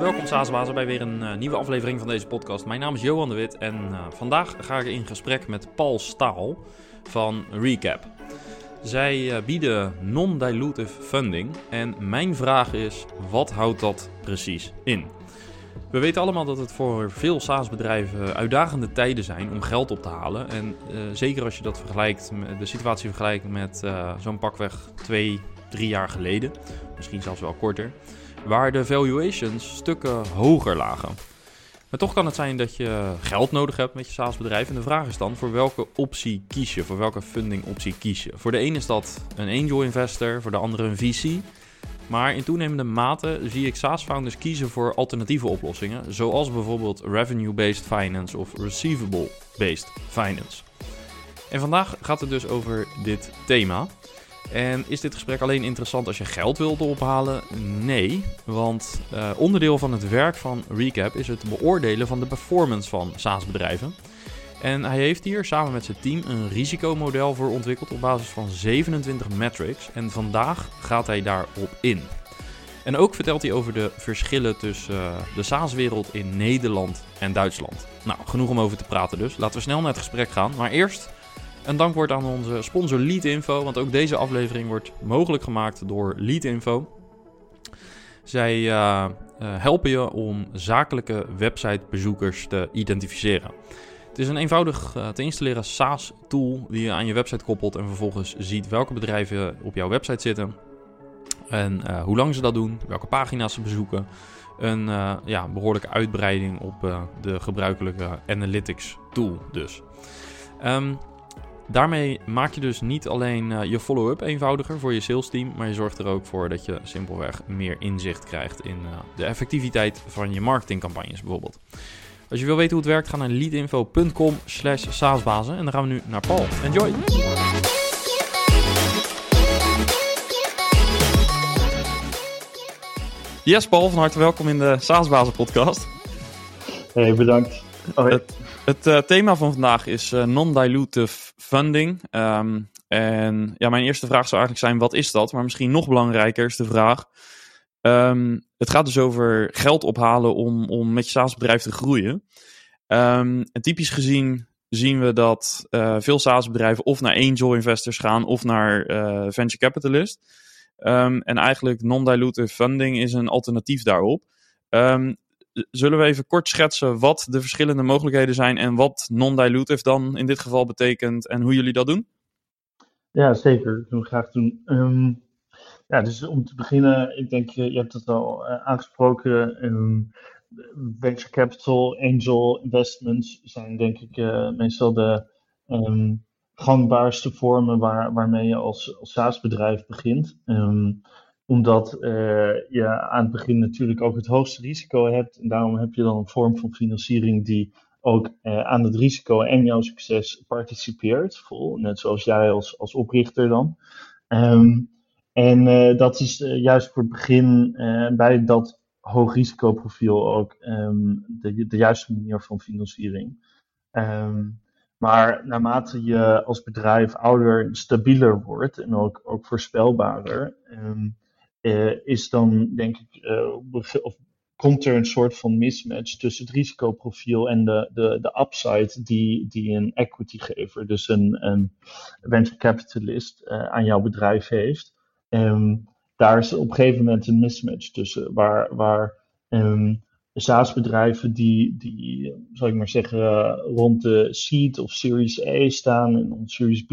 Welkom SaaSbazen bij weer een uh, nieuwe aflevering van deze podcast. Mijn naam is Johan de Wit en uh, vandaag ga ik in gesprek met Paul Staal van Recap. Zij uh, bieden non-dilutive funding en mijn vraag is, wat houdt dat precies in? We weten allemaal dat het voor veel SaaS-bedrijven uitdagende tijden zijn om geld op te halen. En zeker als je dat vergelijkt, de situatie vergelijkt met zo'n pakweg twee, drie jaar geleden, misschien zelfs wel korter waar de valuations stukken hoger lagen. Maar toch kan het zijn dat je geld nodig hebt met je SaaS-bedrijf. En de vraag is dan, voor welke optie kies je? Voor welke funding optie kies je? Voor de ene is dat een angel investor, voor de andere een VC. Maar in toenemende mate zie ik SaaS-founders kiezen voor alternatieve oplossingen. Zoals bijvoorbeeld revenue-based finance of receivable-based finance. En vandaag gaat het dus over dit thema. En is dit gesprek alleen interessant als je geld wilt ophalen? Nee, want uh, onderdeel van het werk van Recap is het beoordelen van de performance van SaaS-bedrijven. En hij heeft hier samen met zijn team een risicomodel voor ontwikkeld op basis van 27 metrics. En vandaag gaat hij daarop in. En ook vertelt hij over de verschillen tussen uh, de SaaS-wereld in Nederland en Duitsland. Nou, genoeg om over te praten dus. Laten we snel naar het gesprek gaan. Maar eerst een dankwoord aan onze sponsor Leadinfo, want ook deze aflevering wordt mogelijk gemaakt door Leadinfo. Zij uh, helpen je om zakelijke websitebezoekers te identificeren. Het is een eenvoudig uh, te installeren SaaS-tool die je aan je website koppelt en vervolgens ziet welke bedrijven op jouw website zitten en hoe lang ze dat doen, welke pagina's ze bezoeken. Een ja, behoorlijke uitbreiding op de gebruikelijke analytics tool dus. Um, Daarmee maak je dus niet alleen uh, je follow-up eenvoudiger voor je sales team, maar je zorgt er ook voor dat je simpelweg meer inzicht krijgt in uh, de effectiviteit van je marketingcampagnes bijvoorbeeld. Als je wil weten hoe het werkt, ga naar leadinfo.com slash saasbazen en dan gaan we nu naar Paul. Enjoy! Yes, Paul, van harte welkom in de Saasbazen podcast. Hey, bedankt. Hoi. Het uh, thema van vandaag is uh, non-dilutive funding. Um, en ja, mijn eerste vraag zou eigenlijk zijn: wat is dat? Maar misschien nog belangrijker is de vraag. Um, het gaat dus over geld ophalen om, om met je SaaS-bedrijf te groeien. En typisch gezien zien we dat uh, veel SaaS-bedrijven of naar angel investors gaan of naar venture capitalist. en eigenlijk non-dilutive funding is een alternatief daarop. Zullen we even kort schetsen wat de verschillende mogelijkheden zijn en wat non-dilutive dan in dit geval betekent en hoe jullie dat doen? Ja, zeker. Dat we graag doen. Um, ja, dus om te beginnen, ik denk, je hebt het al uh, aangesproken. Um, venture capital, angel investments zijn denk ik uh, meestal de um, gangbaarste vormen waar, waarmee je als, SaaS-bedrijf begint omdat uh, je aan het begin natuurlijk ook het hoogste risico hebt. En daarom heb je dan een vorm van financiering die ook uh, aan het risico en jouw succes participeert. Vol, net zoals jij als, als oprichter dan. Um, en uh, dat is juist voor het begin bij dat hoog risicoprofiel ook um, de, de juiste manier van financiering. Um, maar naarmate je als bedrijf ouder, stabieler wordt en ook, ook voorspelbaarder, is dan denk ik, uh, of komt er een soort van mismatch tussen het risicoprofiel en de, de, de upside die, die een equitygever, dus een, een venture capitalist, uh, aan jouw bedrijf heeft. Um, daar is op een gegeven moment een mismatch tussen, waar, waar um, SaaS-bedrijven die, die, zal ik maar zeggen, rond de seed of Series A staan en Series B,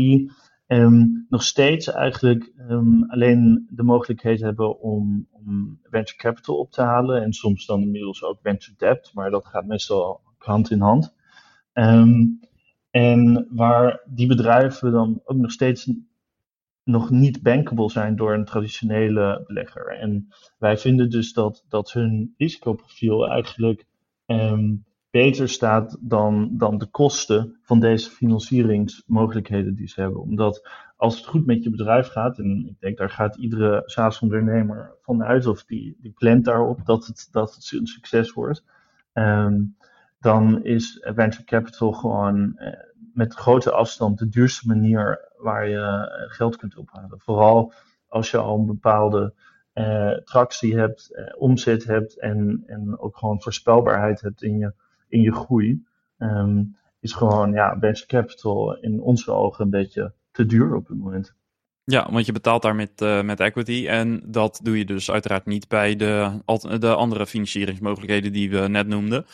Um, nog steeds eigenlijk um, alleen de mogelijkheid hebben om, om, venture capital op te halen. En soms dan inmiddels ook venture debt, maar dat gaat meestal hand in hand. Um, en waar die bedrijven dan ook nog steeds nog niet bankable zijn door een traditionele belegger. En wij vinden dus dat, dat hun risicoprofiel eigenlijk beter staat dan, dan de kosten van deze financieringsmogelijkheden die ze hebben. Omdat als het goed met je bedrijf gaat, en ik denk daar gaat iedere SaaS-ondernemer vanuit, of die, die plant daarop dat het, dat het een succes wordt, um, dan is venture capital gewoon uh, met grote afstand de duurste manier waar je uh, geld kunt ophalen. Vooral als je al een bepaalde tractie hebt, omzet hebt en, en ook gewoon voorspelbaarheid hebt in je, in je groei, ehm, is gewoon ja, venture capital in onze ogen een beetje te duur op het moment. Ja, want je betaalt daar met, uh, met equity. En dat doe je dus uiteraard niet bij de, de andere financieringsmogelijkheden die we net noemden.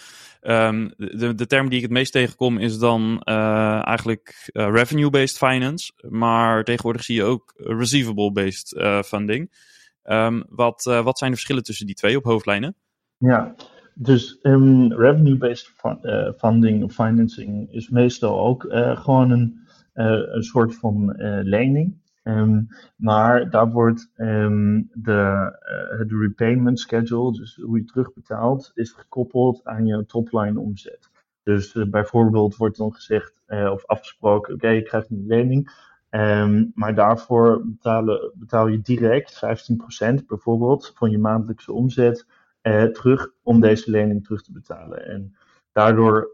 Um, de, de term die ik het meest tegenkom is dan uh, eigenlijk uh, revenue-based finance. Maar tegenwoordig zie je ook receivable-based funding. Um, wat, wat zijn de verschillen tussen die twee op hoofdlijnen? Ja, dus um, revenue-based funding of financing is meestal ook gewoon een, een soort van lening. Um, maar daar wordt um, de, repayment schedule, dus hoe je terugbetaalt, is gekoppeld aan je topline omzet. Dus bijvoorbeeld wordt dan gezegd of afgesproken, oké, je krijgt een lening, maar daarvoor betaal je direct 15% bijvoorbeeld van je maandelijkse omzet terug om deze lening terug te betalen. En daardoor,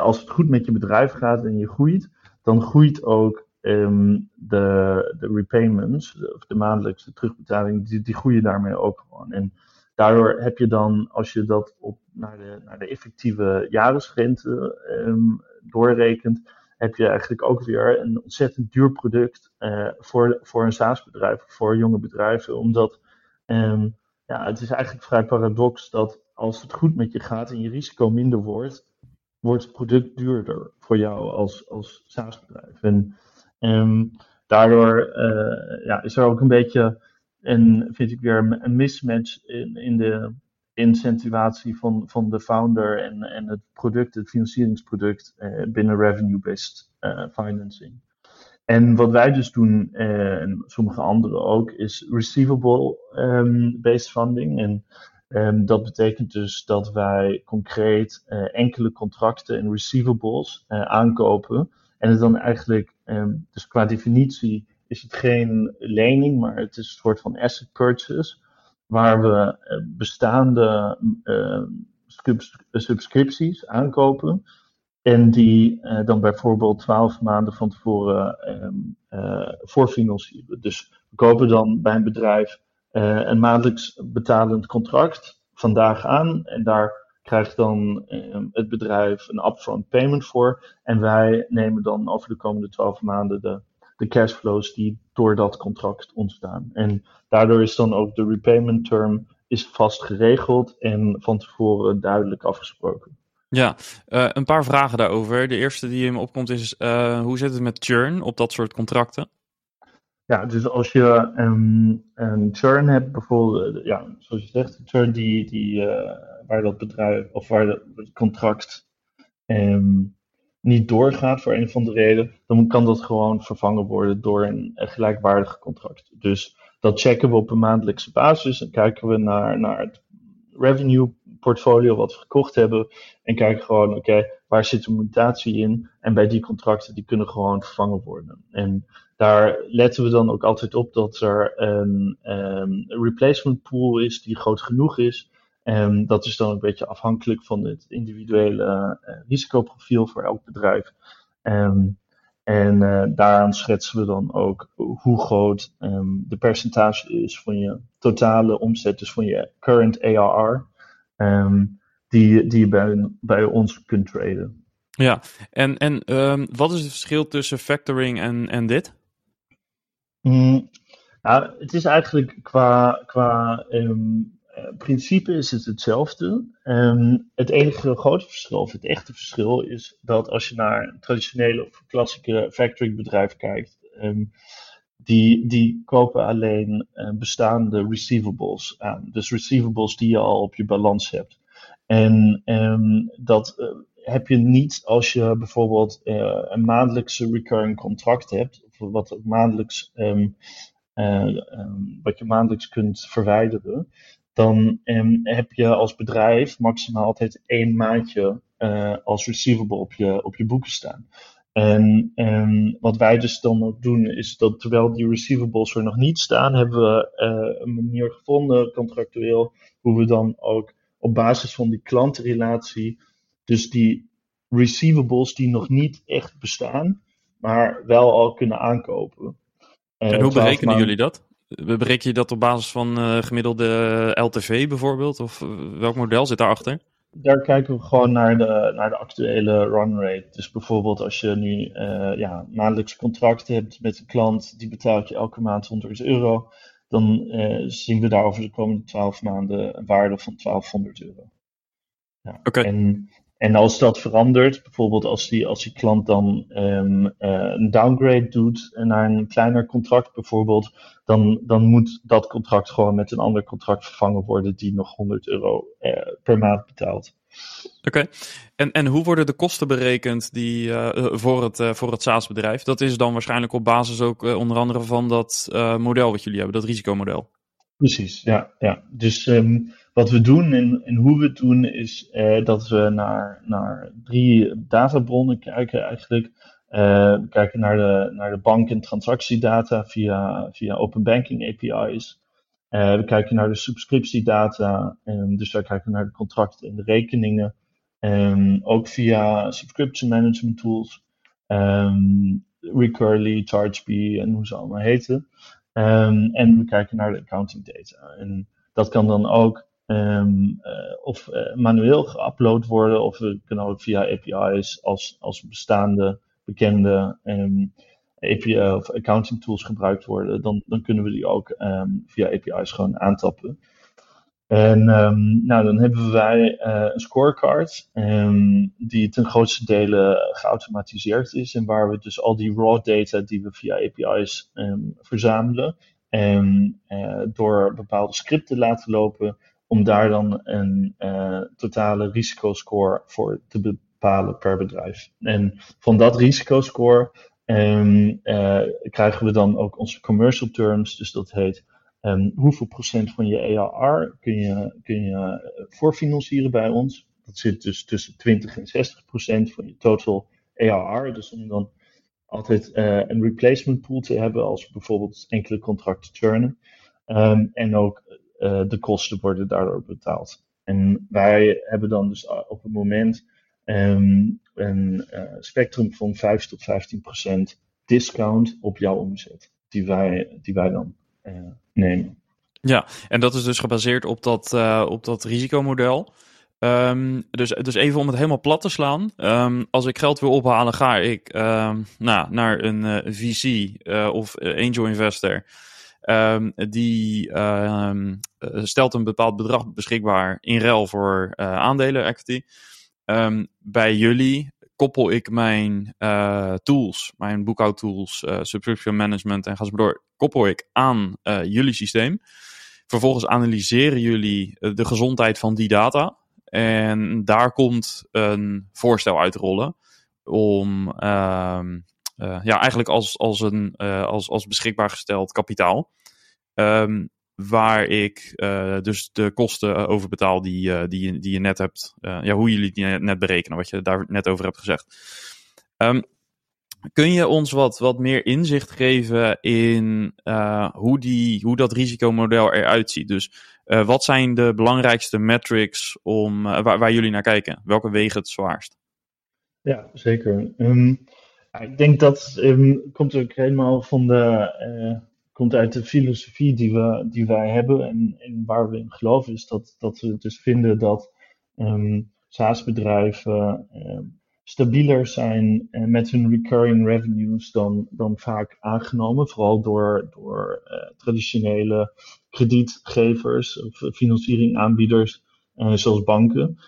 als het goed met je bedrijf gaat en je groeit, dan groeit ook um, de, de repayments, of de maandelijkse terugbetaling, die, die groeien daarmee ook gewoon. En daardoor heb je dan, als je dat op, naar, de, naar de effectieve jaarsrente um, doorrekent, heb je eigenlijk ook weer een ontzettend duur product uh, voor, voor een SaaS-bedrijf, voor jonge bedrijven. Omdat um, ja, het is eigenlijk vrij paradox dat als het goed met je gaat en je risico minder wordt, wordt het product duurder voor jou als, als SaaS-bedrijf. En Um, daardoor uh, ja, is er ook een beetje, een, vind ik weer, een mismatch in, in de incentivatie van, van de founder en, en het product, het financieringsproduct uh, binnen revenue-based uh, financing. En wat wij dus doen, en sommige anderen ook, is receivable-based um, funding. En um, dat betekent dus dat wij concreet enkele contracten en receivables aankopen en het dan eigenlijk, um, dus qua definitie is het geen lening, maar het is een soort van asset purchase, waar we bestaande subscripties aankopen. En die uh, dan bijvoorbeeld twaalf maanden van tevoren um, voorfinancieren. Dus we kopen dan bij een bedrijf een maandelijks betalend contract vandaag aan. En daar krijgt dan uh, het bedrijf een upfront payment voor. En wij nemen dan over de komende 12 maanden de, de cashflows die door dat contract ontstaan. En daardoor is dan ook de repayment term is vast geregeld en van tevoren duidelijk afgesproken. Ja, uh, een paar vragen daarover. De eerste die me opkomt is, uh, hoe zit het met churn op dat soort contracten? Ja, dus als je um, een churn hebt, bijvoorbeeld, ja, zoals je zegt, churn die, die waar dat bedrijf of waar het contract um, niet doorgaat voor een of andere reden, dan kan dat gewoon vervangen worden door een, gelijkwaardig contract. Dus dat checken we op een maandelijkse basis en kijken we naar, naar het revenue portfolio wat we gekocht hebben en kijken gewoon, oké, waar zit de mutatie in? En bij die contracten, die kunnen gewoon vervangen worden. En daar letten we dan ook altijd op dat er een, um, replacement pool is die groot genoeg is en dat is dan een beetje afhankelijk van het individuele uh, risicoprofiel voor elk bedrijf. Um, en uh, daaraan schetsen we dan ook hoe groot de percentage is van je totale omzet, dus van je current ARR, um, die, die je bij, bij ons kunt traden. Ja, en, en wat is het verschil tussen factoring en, en dit? Mm, nou, het is eigenlijk qua, qua in eh, principe is het hetzelfde. Um, het enige grote verschil, of het echte verschil, is dat als je naar een traditionele of klassieke factoring bedrijf kijkt, die, die kopen alleen uh, bestaande receivables aan. Dus receivables die je al op je balans hebt. En um, dat uh, heb je niet als je bijvoorbeeld uh, een maandelijkse recurring contract hebt, of wat maandelijks, um, wat je maandelijks kunt verwijderen dan heb je als bedrijf maximaal altijd één maandje als receivable op je, op je boeken staan. En um, wat wij dus dan ook doen, is dat terwijl die receivables er nog niet staan, hebben we uh, een manier gevonden, contractueel, hoe we dan ook op basis van die klantenrelatie, dus die receivables die nog niet echt bestaan, maar wel al kunnen aankopen. en hoe berekenen jullie dat? Bereken je dat op basis van gemiddelde LTV bijvoorbeeld? Of welk model zit daarachter? Daar kijken we gewoon naar de, naar de actuele run rate. Dus bijvoorbeeld als je nu ja, maandelijks contract hebt met een klant, die betaalt je elke maand 100 euro dan uh, zien we daar over de komende 12 maanden een waarde van 1200 euro. Ja. En, en als dat verandert, bijvoorbeeld als die, als die klant dan um, uh, een downgrade doet naar een kleiner contract bijvoorbeeld, dan, dan moet dat contract gewoon met een ander contract vervangen worden die nog 100 euro uh, per maand betaalt. Oké, en, en hoe worden de kosten berekend die, uh, voor het, voor het SaaS-bedrijf? Dat is dan waarschijnlijk op basis ook onder andere van dat model wat jullie hebben, dat risicomodel. Precies, ja. ja. Dus um, wat we doen en, en hoe we het doen is dat we naar, naar drie databronnen kijken eigenlijk. we kijken naar de, naar de bank- en transactiedata via, via open banking API's. we kijken naar de subscriptiedata, um, dus daar kijken naar de contracten en de rekeningen. Um, ook via subscription management tools. Um, Recurly, ChargeBee en hoe ze allemaal heten. En we kijken naar de accounting data. En dat kan dan ook um, uh, of uh, manueel geüpload worden, of we kunnen ook via API's als, als bestaande, bekende um, of accounting tools gebruikt worden. Dan, dan kunnen we die ook via API's gewoon aantappen. En nou, dan hebben wij uh, een scorecard die ten grootste dele geautomatiseerd is en waar we dus al die raw data die we via API's verzamelen en door bepaalde scripten laten lopen om daar dan een uh, totale risicoscore voor te bepalen per bedrijf. En van dat risicoscore krijgen we dan ook onze commercial terms, dus dat heet Um, hoeveel procent van je ARR kun je, kun je eh, voorfinancieren bij ons? Dat zit dus tussen 20 en 60 procent van je total ARR. Dus om dan altijd een replacement pool te hebben als bijvoorbeeld enkele contracten churnen. Um, en ook uh, de kosten worden daardoor betaald. En wij hebben dan dus op het moment um, een uh, spectrum van 5 tot 15 procent discount op jouw omzet. Die wij, die wij dan nemen. Ja, en dat is dus gebaseerd op dat, op dat risicomodel. Um, dus, dus even om het helemaal plat te slaan. Um, als ik geld wil ophalen, ga ik um, nou, naar een eh, VC eh, of angel investor. Die stelt een bepaald bedrag beschikbaar in ruil voor aandelen, equity. bij jullie koppel ik mijn uh, tools, mijn boekhoudtools, uh, subscription management en ga zo door, koppel ik aan jullie systeem. Vervolgens analyseren jullie de gezondheid van die data. En daar komt een voorstel uitrollen om ehm, ja, eigenlijk als, als, een, als, als beschikbaar gesteld kapitaal. Um, waar ik uh, dus de kosten over betaal die, die, je, die je net hebt. Ja, hoe jullie die net berekenen, wat je daar net over hebt gezegd. Um, kun je ons wat, wat meer inzicht geven in hoe, die, hoe dat risicomodel eruit ziet? Dus wat zijn de belangrijkste metrics om, waar, waar jullie naar kijken? Welke wegen het zwaarst? Ja, zeker. Um, ik denk dat um, komt ook helemaal van de komt uit de filosofie die, we, die wij hebben en, en waar we in geloven, is dat, dat we dus vinden dat um, SaaS-bedrijven um, stabieler zijn uh, met hun recurring revenues dan, dan vaak aangenomen, vooral door, door uh, traditionele kredietgevers of financieringaanbieders zoals banken.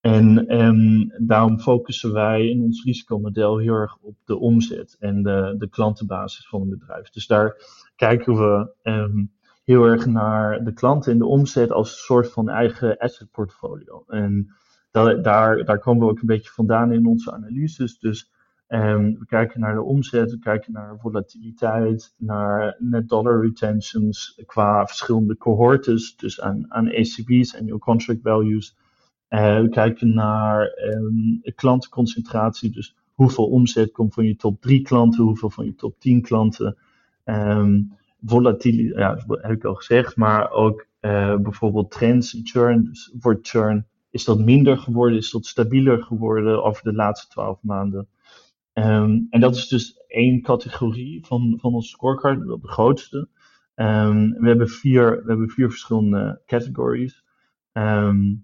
En um, daarom focussen wij in ons risicomodel heel erg op de omzet en de, de klantenbasis van een bedrijf. Dus daar kijken we um, heel erg naar de klanten en de omzet als een soort van eigen asset portfolio. En daar, daar komen we ook een beetje vandaan in onze analyses. Dus um, we kijken naar de omzet, we kijken naar volatiliteit, naar net dollar retentions qua verschillende cohortes, dus aan, aan ACB's, annual contract values. Uh, we kijken naar um, klantenconcentratie, dus hoeveel omzet komt van je top 3 klanten, hoeveel van je top 10 klanten. Um, volatiliteit, ja, dat heb ik al gezegd, maar ook uh, bijvoorbeeld trends churn. Dus voor churn is dat minder geworden, is dat stabieler geworden over de laatste twaalf maanden. Um, en dat is dus één categorie van, van onze scorecard, de grootste. Ehm, we, hebben vier, we hebben vier verschillende categories. Ehm,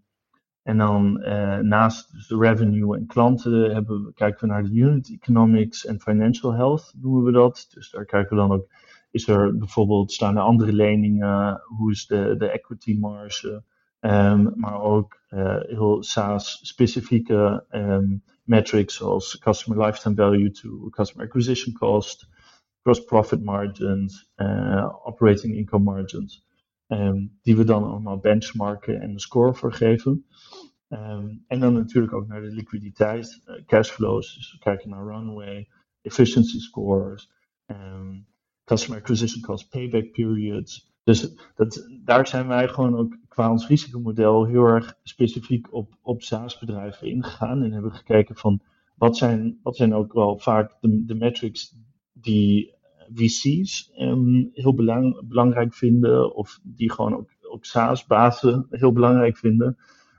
en dan uh, naast dus de revenue en klanten hebben we, kijken we naar de unit economics en financial health, noemen we dat. Dus daar kijken we dan ook, is er bijvoorbeeld, staan er andere leningen, hoe is de, de equity marge, um, maar ook uh, heel SaaS-specifieke um, metrics zoals customer lifetime value to customer acquisition cost, gross profit margins, uh, operating income margins. Um, die we dan allemaal benchmarken en een score voor geven. Um, en dan natuurlijk ook naar de liquiditeit, uh, cashflows. Dus we kijken naar runway, efficiency scores, um, customer acquisition cost, payback periods. Dus dat, daar zijn wij gewoon ook qua ons risicomodel heel erg specifiek op, op SaaS-bedrijven ingegaan. En hebben gekeken van wat zijn, wat zijn ook wel vaak de metrics die VC's um, heel belang, belangrijk vinden. Of die gewoon ook, ook SaaS-bazen heel belangrijk vinden.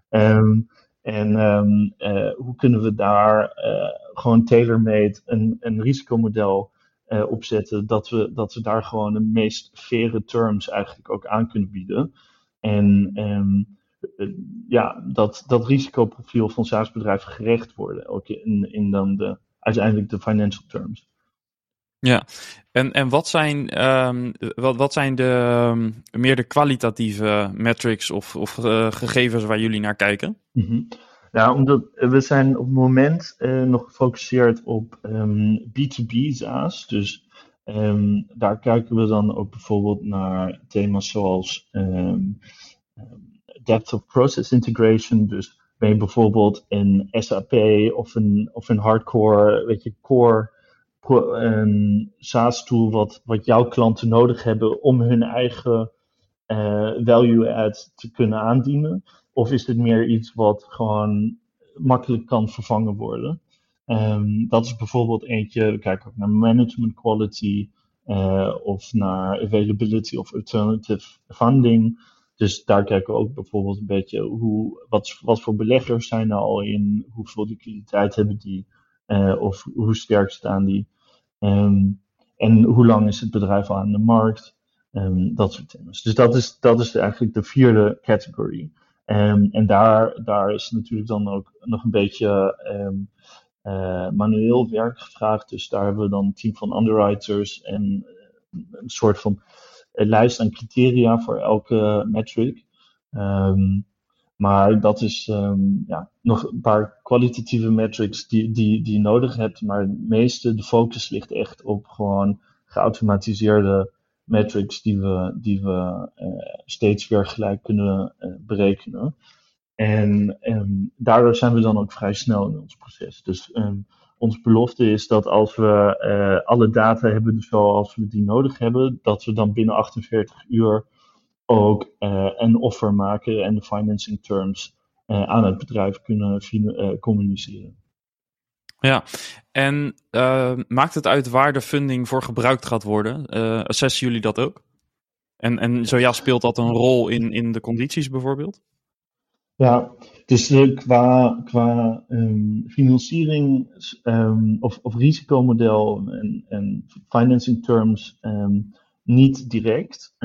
Um, en um, uh, hoe kunnen we daar uh, gewoon tailor-made een, een risicomodel uh, opzetten, dat we, dat we daar gewoon de meest faire terms eigenlijk ook aan kunnen bieden. En ja, dat, dat risicoprofiel van SaaS-bedrijven gerecht worden, ook in, in dan de, uiteindelijk de financial terms. Ja, en, en wat, zijn, um, wat, wat zijn de um, meer de kwalitatieve metrics of, of uh, gegevens waar jullie naar kijken? -hmm. Ja, omdat we zijn op het moment uh, nog gefocust op um, B2B SaaS. Dus daar kijken we dan ook bijvoorbeeld naar thema's zoals depth of process integration. Dus ben je bijvoorbeeld een SAP of een, of een hardcore, weet je, core een SaaS-tool wat, wat jouw klanten nodig hebben om hun eigen uh, value-add te kunnen aandienen? Of is het meer iets wat gewoon makkelijk kan vervangen worden? Um, dat is bijvoorbeeld eentje, we kijken ook naar management quality uh, of naar availability of alternative funding. Dus daar kijken we ook bijvoorbeeld een beetje hoe, wat, wat voor beleggers zijn er al in, hoeveel liquiditeit hebben die, uh, of hoe sterk staan die. Um, en hoe lang is het bedrijf al aan de markt? Um, dat soort thema's. Dus dat is, dat is eigenlijk de vierde category. Um, en daar, daar is natuurlijk dan ook nog een beetje uh, manueel werk gevraagd. Dus daar hebben we dan een team van underwriters en uh, een soort van lijst aan criteria voor elke metric. Um, maar dat is um, ja, nog een paar kwalitatieve metrics die, die, die je nodig hebt. Maar het meeste, de focus ligt echt op gewoon geautomatiseerde metrics die we, die we uh, steeds weer gelijk kunnen uh, berekenen. En um, daardoor zijn we dan ook vrij snel in ons proces. Dus um, onze belofte is dat als we uh, alle data hebben zoals we die nodig hebben, dat we dan binnen 48 uur ook uh, een offer maken en de financing terms uh, aan het bedrijf kunnen uh, communiceren. Ja, en maakt het uit waar de funding voor gebruikt gaat worden? assessen jullie dat ook? En, en zo ja, speelt dat een rol in, in de condities bijvoorbeeld? Ja, dus qua, qua um, financiering um, of, of risicomodel en, en financing terms um, niet direct.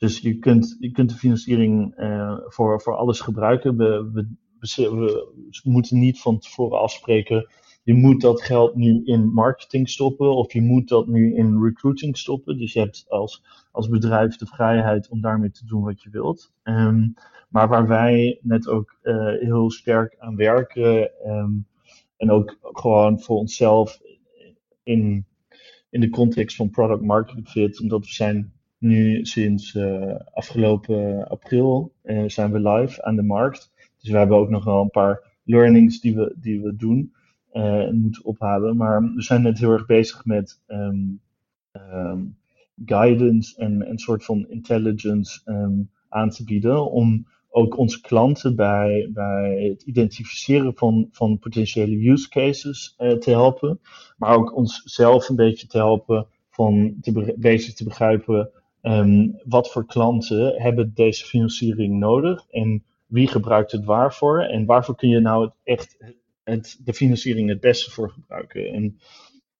Dus je kunt, je kunt de financiering uh, voor, voor alles gebruiken. We, we, moeten niet van tevoren afspreken. Je moet dat geld nu in marketing stoppen of je moet dat nu in recruiting stoppen. Dus je hebt als, als bedrijf de vrijheid om daarmee te doen wat je wilt. Um, maar waar wij net ook uh, heel sterk aan werken um, en ook gewoon voor onszelf in, in de context van product market fit, omdat we zijn nu sinds uh, afgelopen april uh, zijn we live aan de markt. Dus we hebben ook nog wel een paar learnings die we, die we doen en moeten ophalen. Maar we zijn net heel erg bezig met um, um, guidance en een soort van intelligence um, aan te bieden. Om ook onze klanten bij, bij het identificeren van, van potentiële use cases te helpen. Maar ook onszelf een beetje te helpen van te bezig te begrijpen Um, wat voor klanten hebben deze financiering nodig en wie gebruikt het waarvoor en waarvoor kun je nou het echt het, de financiering het beste voor gebruiken. En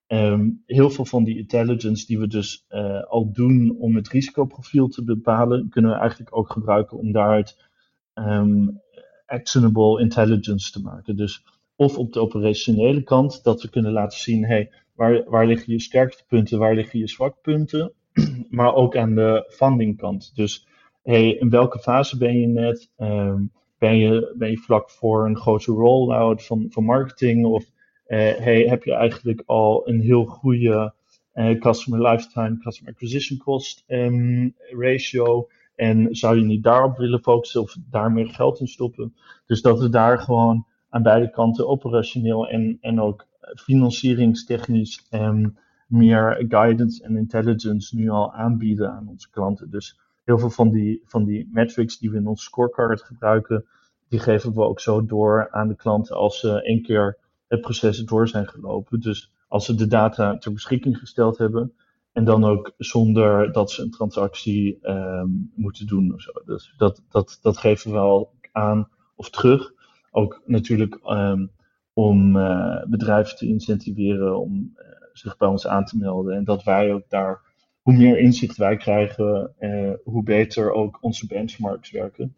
ehm, heel veel van die intelligence die we dus uh, al doen om het risicoprofiel te bepalen, kunnen we eigenlijk ook gebruiken om daaruit um, actionable intelligence te maken. Dus of op de operationele kant, dat we kunnen laten zien, hey, waar, waar liggen je sterkste punten, waar liggen je zwakke punten, maar ook aan de funding kant. Dus hey, in welke fase ben je net? Um, ben, je, ben je vlak voor een grote rollout van, van marketing? Of uh, hey, heb je eigenlijk al een heel goede uh, customer lifetime, customer acquisition cost um, ratio? En zou je niet daarop willen focussen of daar meer geld in stoppen? Dus dat we daar gewoon aan beide kanten operationeel en, en ook financieringstechnisch um, meer guidance en intelligence nu al aanbieden aan onze klanten. Dus heel veel van die, van die metrics die we in ons scorecard gebruiken, die geven we ook zo door aan de klanten als ze één keer het proces door zijn gelopen. Dus als ze de data ter beschikking gesteld hebben en dan ook zonder dat ze een transactie um, moeten doen of zo. Dus dat, dat, dat geven we al aan of terug. Ook natuurlijk um, om uh, bedrijven te incentiveren om uh, zich bij ons aan te melden. En dat wij ook daar, hoe meer inzicht wij krijgen, uh, hoe beter ook onze benchmarks werken.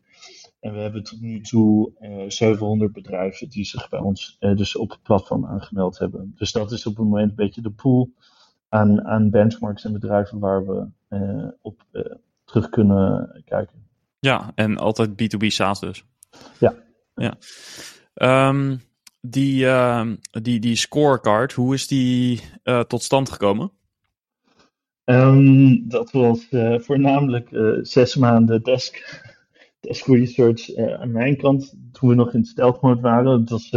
En we hebben tot nu toe 700 bedrijven die zich bij ons dus op het platform aangemeld hebben. Dus dat is op het moment een beetje de pool aan, aan benchmarks en bedrijven waar we op terug kunnen kijken. Ja, en altijd B2B SaaS dus. Ja. ja. Um, die, uh, die, die scorecard, hoe is die uh, tot stand gekomen? Um, dat was uh, voornamelijk zes maanden desk, desk research aan mijn kant toen we nog in stealth waren. Het was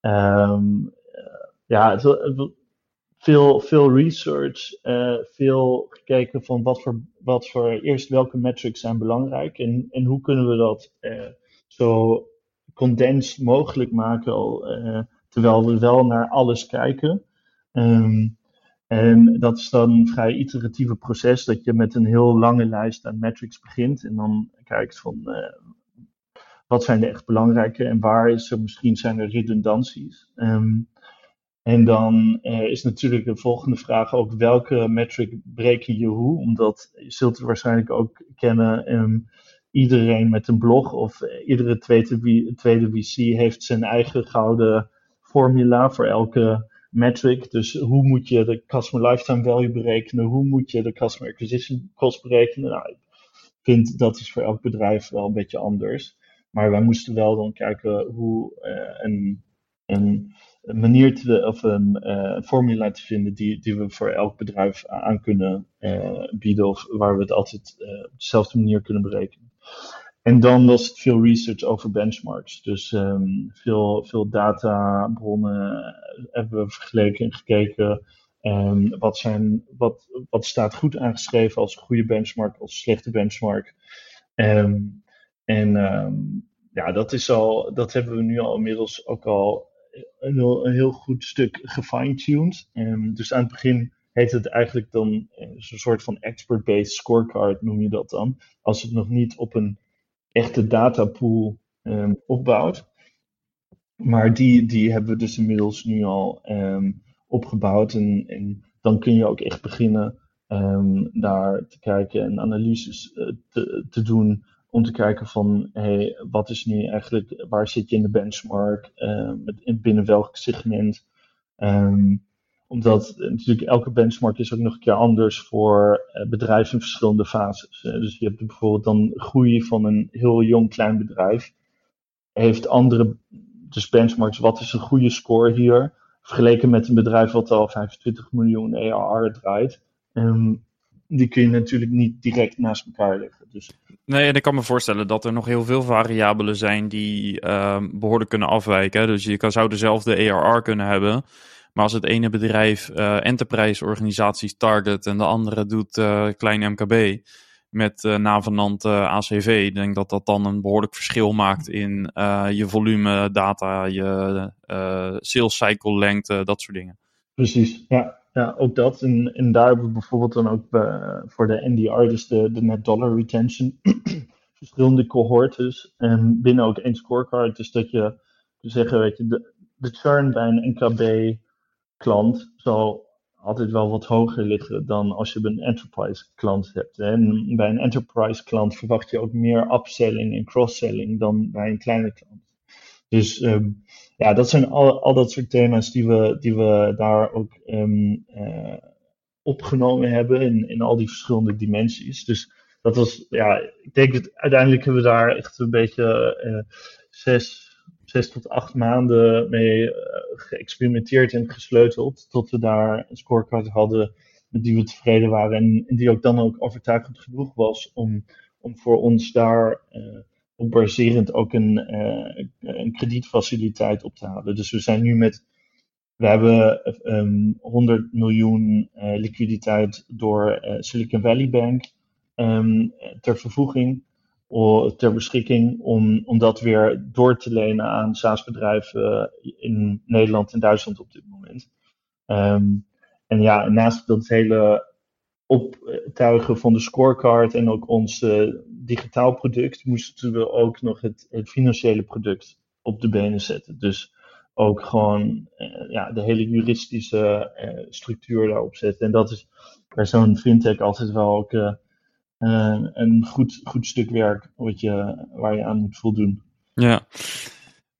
um, ja, veel, veel research, veel gekeken van wat voor, wat voor eerst welke metrics zijn belangrijk en, en hoe kunnen we dat zo condens mogelijk maken, uh, terwijl we wel naar alles kijken. Um, en dat is dan een vrij iteratieve proces, dat je met een heel lange lijst aan metrics begint en dan kijkt van uh, wat zijn de echt belangrijke en waar is er misschien zijn er redundanties. Um, en dan uh, is natuurlijk de volgende vraag ook welke metric breken je hoe, omdat je zult het waarschijnlijk ook kennen. Um, iedereen met een blog of iedere tweede, tweede VC heeft zijn eigen gouden formula voor elke metric. Dus hoe moet je de customer lifetime value berekenen? Hoe moet je de customer acquisition cost berekenen? Nou, ik vind dat is voor elk bedrijf wel een beetje anders. Maar wij moesten wel dan kijken hoe uh, een, een, manier te, of een uh, formula te vinden die, die we voor elk bedrijf aan kunnen bieden. Of waar we het altijd op dezelfde manier kunnen berekenen. En dan was het veel research over benchmarks. Dus um, veel, veel databronnen hebben we vergeleken en gekeken. Um, wat, zijn, wat, wat staat goed aangeschreven als goede benchmark, als slechte benchmark. Um, en ja, dat, is al, dat hebben we nu al inmiddels ook al een heel, een heel goed stuk gefine-tuned. dus aan het begin heet het eigenlijk dan eh, een soort van expert-based scorecard, noem je dat dan. Als het nog niet op een echte datapool um, opbouwt. Maar die, die hebben we dus inmiddels nu al um, opgebouwd. En, en, dan kun je ook echt beginnen um, daar te kijken en analyses uh, te, te doen. Om te kijken van, hey, wat is nu eigenlijk, waar zit je in de benchmark? Binnen welk segment? Omdat natuurlijk elke benchmark is ook nog een keer anders voor uh, bedrijven in verschillende fases. dus je hebt bijvoorbeeld dan groei van een heel jong klein bedrijf. Heeft andere dus benchmarks, wat is een goede score hier? Vergeleken met een bedrijf wat al 25 miljoen ERR draait. Um, die kun je natuurlijk niet direct naast elkaar leggen. Dus. Nee, en ik kan me voorstellen dat er nog heel veel variabelen zijn die uh, behoorlijk kunnen afwijken. Dus je kan, zou dezelfde ERR kunnen hebben. Maar als het ene bedrijf uh, enterprise organisaties target en de andere doet uh, klein MKB met uh, navenant ACV, ik denk dat dat dan een behoorlijk verschil maakt in je volume, data, je sales cycle lengte, dat soort dingen. Precies, ja. Ja, ook dat. En, en daar hebben we bijvoorbeeld dan ook voor de NDR, dus de, de net dollar retention, verschillende cohortes. En binnen ook één scorecard. Dus dat je, zeggen, weet je, de, de churn bij een NKB klant zal altijd wel wat hoger liggen dan als je een enterprise klant hebt. En bij een enterprise klant verwacht je ook meer upselling en cross-selling dan bij een kleine klant. Dus um, ja, dat zijn al, al dat soort thema's die we, die we daar ook um, uh, opgenomen hebben in, in al die verschillende dimensies. Dus dat was, ja, ik denk dat uiteindelijk hebben we daar echt een beetje uh, zes, zes tot acht maanden mee uh, geëxperimenteerd en gesleuteld. Tot we daar een scorecard hadden met die we tevreden waren. En, die ook dan ook overtuigend genoeg was om, om voor ons daar uh, op baserend ook een, uh, een kredietfaciliteit op te halen. Dus we zijn nu met. We hebben um, 100 miljoen liquiditeit door Silicon Valley Bank um, ter vervoeging ter beschikking om, om dat weer door te lenen aan SaaS-bedrijven in Nederland en Duitsland op dit moment. Um, en ja, naast dat hele optuigen van de scorecard en ook ons uh, digitaal product, moesten we ook nog het, het, financiële product op de benen zetten. Dus ook gewoon uh, ja, de hele juridische uh, structuur daarop zetten. En dat is bij zo'n fintech altijd wel ook een goed, goed stuk werk wat je, waar je aan moet voldoen. Ja.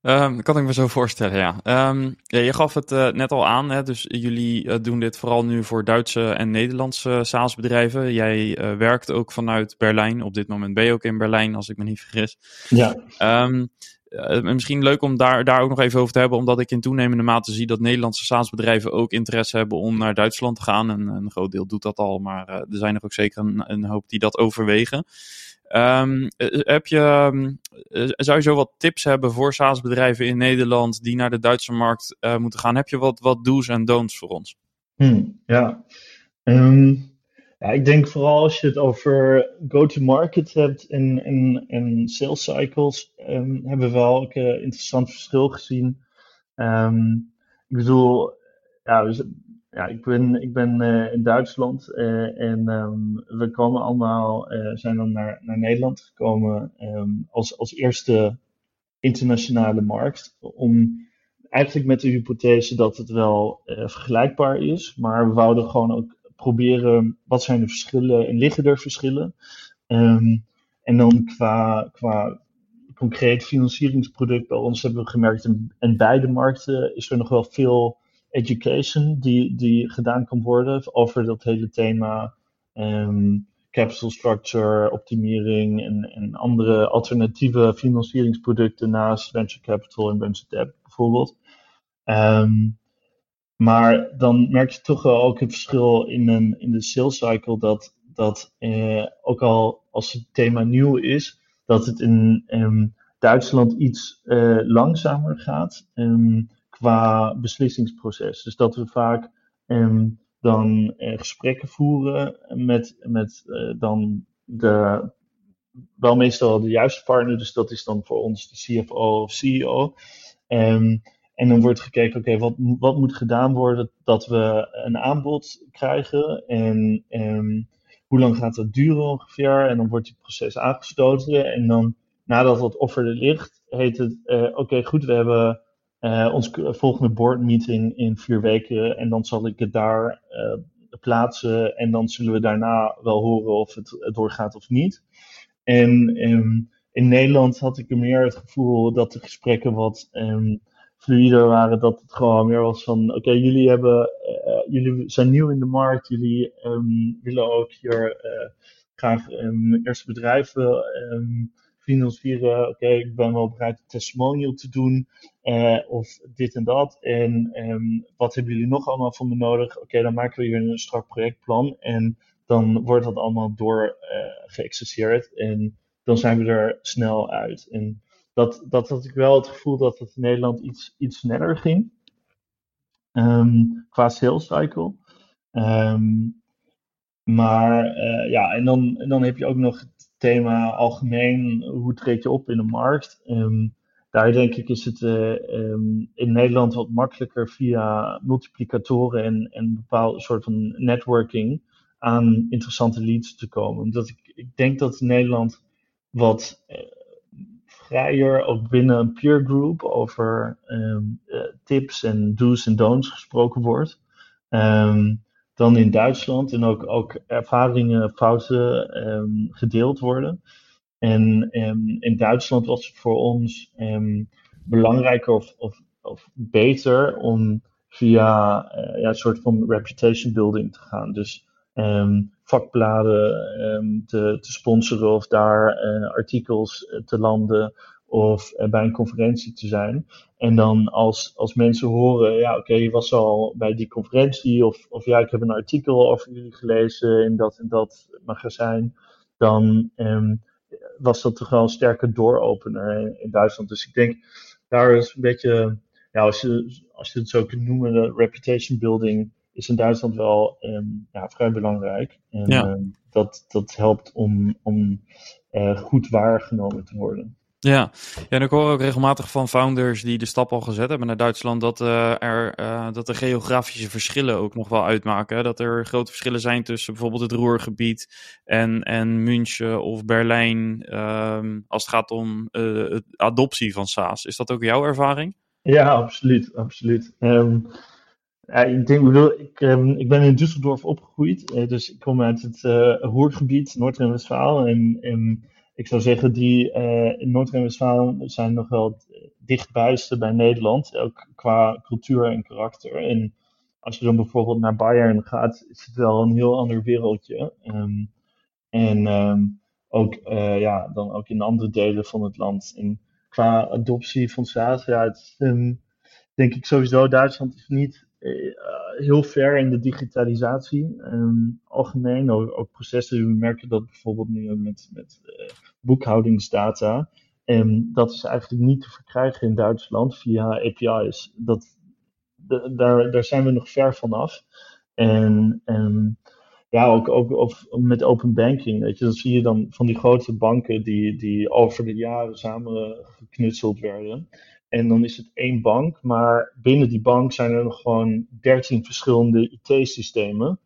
Um, dat kan ik me zo voorstellen, ja. Um, ja je gaf het uh, net al aan, hè, dus jullie uh, doen dit vooral nu voor Duitse en Nederlandse SaaS-bedrijven. Jij uh, werkt ook vanuit Berlijn. Op dit moment ben je ook in Berlijn, als ik me niet vergis. Ja. Um, uh, misschien leuk om daar, daar ook nog even over te hebben, omdat ik in toenemende mate zie dat Nederlandse staatsbedrijven ook interesse hebben om naar Duitsland te gaan. En een groot deel doet dat al, maar er zijn er ook zeker een, een, hoop die dat overwegen. Um, heb je, um, zou je zo wat tips hebben voor SaaS-bedrijven in Nederland die naar de Duitse markt moeten gaan? Heb je wat, wat do's en don'ts voor ons? Hmm, ja. Um, ja, ik denk vooral als je het over go-to-market hebt en, en, en sales cycles, hebben we wel een interessant verschil gezien. Ik bedoel, ja, ja ik ben, ik ben uh, in Duitsland uh, en um, we komen allemaal, uh, zijn dan naar, naar Nederland gekomen als, als eerste internationale markt. Om eigenlijk met de hypothese dat het wel vergelijkbaar is, maar we wouden gewoon ook proberen wat zijn de verschillen en liggen er verschillen. Um, en dan qua, qua concreet financieringsproduct bij ons hebben we gemerkt, in, in beide markten is er nog wel veel education die, die gedaan kan worden over dat hele thema um, capital structure, optimering en, en andere alternatieve financieringsproducten naast venture capital en venture debt bijvoorbeeld. Um, maar dan merk je toch wel ook het verschil in, een, in de sales cycle dat, dat eh, ook al als het thema nieuw is, dat het in um, Duitsland iets uh, langzamer gaat qua beslissingsproces. Dus dat we vaak um, dan uh, gesprekken voeren met, met uh, dan de, wel meestal de juiste partner, dus dat is dan voor ons de CFO of CEO. Um, en dan wordt gekeken, oké, wat, wat moet gedaan worden dat we een aanbod krijgen en, en hoe lang gaat dat duren ongeveer? En dan wordt het proces aangestoten en dan nadat het offer er ligt, heet het, uh, oké, goed, we hebben uh, ons volgende board meeting in vier weken en dan zal ik het daar uh, plaatsen en dan zullen we daarna wel horen of het doorgaat of niet. En um, in Nederland had ik meer het gevoel dat de gesprekken wat um, fluider waren, dat het gewoon meer was van, oké, jullie hebben, uh, jullie zijn nieuw in de markt, jullie um, willen ook hier graag eerste bedrijven financieren. Oké, ik ben wel bereid een testimonial te doen, uh, of dit en dat. En wat hebben jullie nog allemaal van me nodig? Oké, dan maken we hier een strak projectplan en dan wordt dat allemaal door geëxerceerd en dan zijn we er snel uit. En dat, dat had ik wel het gevoel dat het in Nederland iets, iets sneller ging. Um, qua sales cycle. Um, maar uh, ja, en dan, dan heb je ook nog het thema algemeen, hoe treed je op in de markt? Um, daar denk ik is het uh, in Nederland wat makkelijker via multiplicatoren en, en bepaalde soort van networking aan interessante leads te komen. Omdat ik, ik denk dat Nederland wat uh, vrijer, ook binnen een peer group, over ehm, tips en do's en don'ts gesproken wordt. Ehm, dan in Duitsland en ook, ook ervaringen, fouten um, gedeeld worden. En in Duitsland was het voor ons belangrijker of, of, of beter om via uh, ja, een soort van reputation building te gaan. Dus vakbladen te, te, sponsoren of daar uh, artikels eh, te landen of uh, bij een conferentie te zijn. En dan als, als mensen horen, ja oké, okay, je was al bij die conferentie of, of ja, ik heb een artikel over jullie gelezen in dat en dat magazijn, dan um, was dat toch wel een sterke dooropener in, in Duitsland. Dus ik denk, daar is een beetje ja, als je, als je het zo kunt noemen, de reputation building is in Duitsland wel um, ja, vrij belangrijk. En ja. uh, dat, dat helpt om, om uh, goed waargenomen te worden. Ja. ja, en ik hoor ook regelmatig van founders die de stap al gezet hebben naar Duitsland, dat, uh, er, uh, dat de geografische verschillen ook nog wel uitmaken. Dat er grote verschillen zijn tussen bijvoorbeeld het Roergebied en, en München of Berlijn, um, als het gaat om uh, adoptie van SaaS. Is dat ook jouw ervaring? Ja, absoluut. absoluut. Ja, ik, denk, ik, um, ik ben in Düsseldorf opgegroeid, dus ik kom uit het Roergebied, Noord-Rijn-Westfalen. En, en, ik zou zeggen, die uh, in Noord-Rijn-Westfalen zijn nog wel het dichtbijste bij Nederland, ook qua cultuur en karakter. En als je dan bijvoorbeeld naar Bayern gaat, is het wel een heel ander wereldje. Um, en um, ook, ja, dan ook in andere delen van het land. En, qua adoptie van SaaS, ja, het is, um, denk ik sowieso, Duitsland is niet heel ver in de digitalisatie. Um, algemeen, ook, ook, processen, we merken dat bijvoorbeeld nu met, met uh, boekhoudingsdata. En dat is eigenlijk niet te verkrijgen in Duitsland via API's. Dat, de, daar, daar zijn we nog ver vanaf. En, en ja, ook, ook of met open banking. Weet je, dat zie je dan van die grote banken die, die over de jaren samen geknutseld werden. En dan is het één bank, maar binnen die bank zijn er nog gewoon dertien verschillende IT-systemen.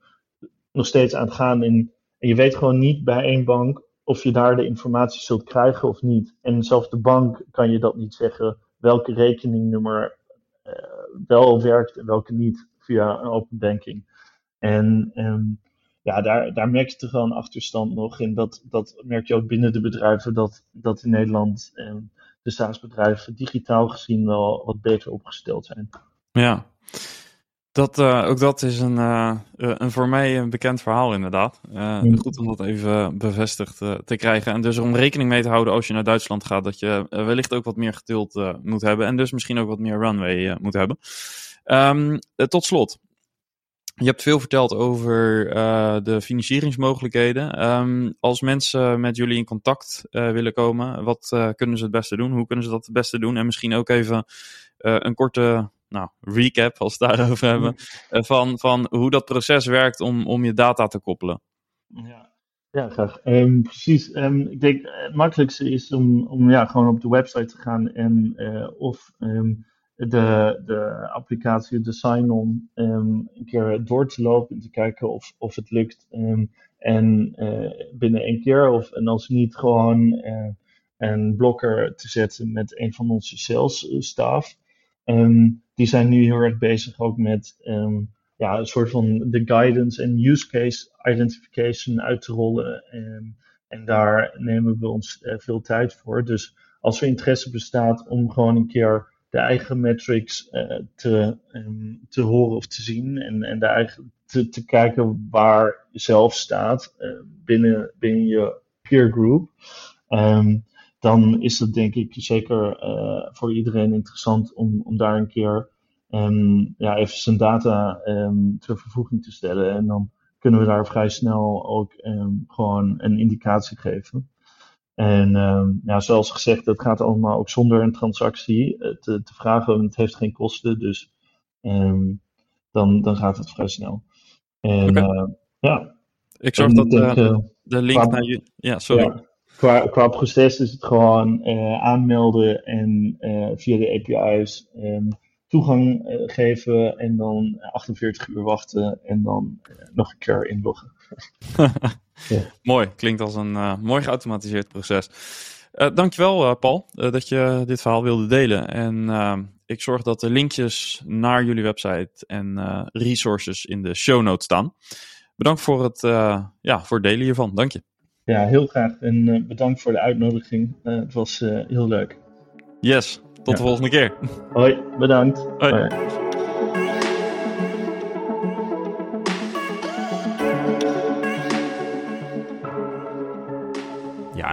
Nog steeds aan het gaan. En, en je weet gewoon niet bij één bank of je daar de informatie zult krijgen of niet. En zelfs de bank kan je dat niet zeggen welke rekeningnummer uh, wel werkt en welke niet via een open banking. En, en ja, daar, daar merk je toch wel een achterstand nog. En dat, dat merk je ook binnen de bedrijven, dat, dat in Nederland eh, de staatsbedrijven digitaal gezien wel wat beter opgesteld zijn. Ja, dat, uh, ook dat is een, uh, een voor mij een bekend verhaal inderdaad. Uh, mm. Goed om dat even bevestigd te krijgen. En dus om rekening mee te houden als je naar Duitsland gaat, dat je wellicht ook wat meer geduld moet hebben. En dus misschien ook wat meer runway moet hebben. Um, tot slot, je hebt veel verteld over uh, de financieringsmogelijkheden. Um, als mensen met jullie in contact uh, willen komen, wat uh, kunnen ze het beste doen? Hoe kunnen ze dat het beste doen? En misschien ook even een korte nou, recap, als we het daarover hebben, van, van hoe dat proces werkt om, om je data te koppelen. Ja, ja graag. Um, precies. Um, ik denk het makkelijkste is om, om ja, gewoon op de website te gaan en of de, de applicatie, de sign-on, um, een keer door te lopen en te kijken of, of het lukt. Um, en uh, binnen één keer, of en als niet, gewoon uh, een blokker te zetten met een van onze sales eh. Um, die zijn nu heel erg bezig ook met ja, een soort van de guidance en use case identification uit te rollen. En, daar nemen we ons veel tijd voor. Dus als er interesse bestaat om gewoon een keer de eigen metrics uh, te, um, te horen of te zien. En, en de eigen, te, te kijken waar je zelf staat uh, binnen, binnen je peer group. Um, dan is het denk ik zeker uh, voor iedereen interessant om, om daar een keer um, ja, even zijn data ter vervoeging te stellen. En dan kunnen we daar vrij snel ook gewoon een indicatie geven. En um, ja, zoals gezegd, dat gaat allemaal ook zonder een transactie eh, te, te vragen. Het heeft geen kosten, dus um, dan, dan gaat het vrij snel. En okay. uh, ja. Ik zorg dat denk, uh, de link qua, naar je. Ja, sorry. Ja, qua, qua proces is het gewoon aanmelden en via de API's um, toegang geven en dan 48 uur wachten en dan nog een keer inloggen. Ja. Mooi, klinkt als een uh, mooi geautomatiseerd proces. Uh, dankjewel Paul dat je dit verhaal wilde delen. En ik zorg dat de linkjes naar jullie website en resources in de show notes staan. Bedankt voor het, ja, voor het delen hiervan. Dank je. Ja, heel graag. En bedankt voor de uitnodiging. het was heel leuk. Yes, tot de volgende keer. Hoi, bedankt. Hoi.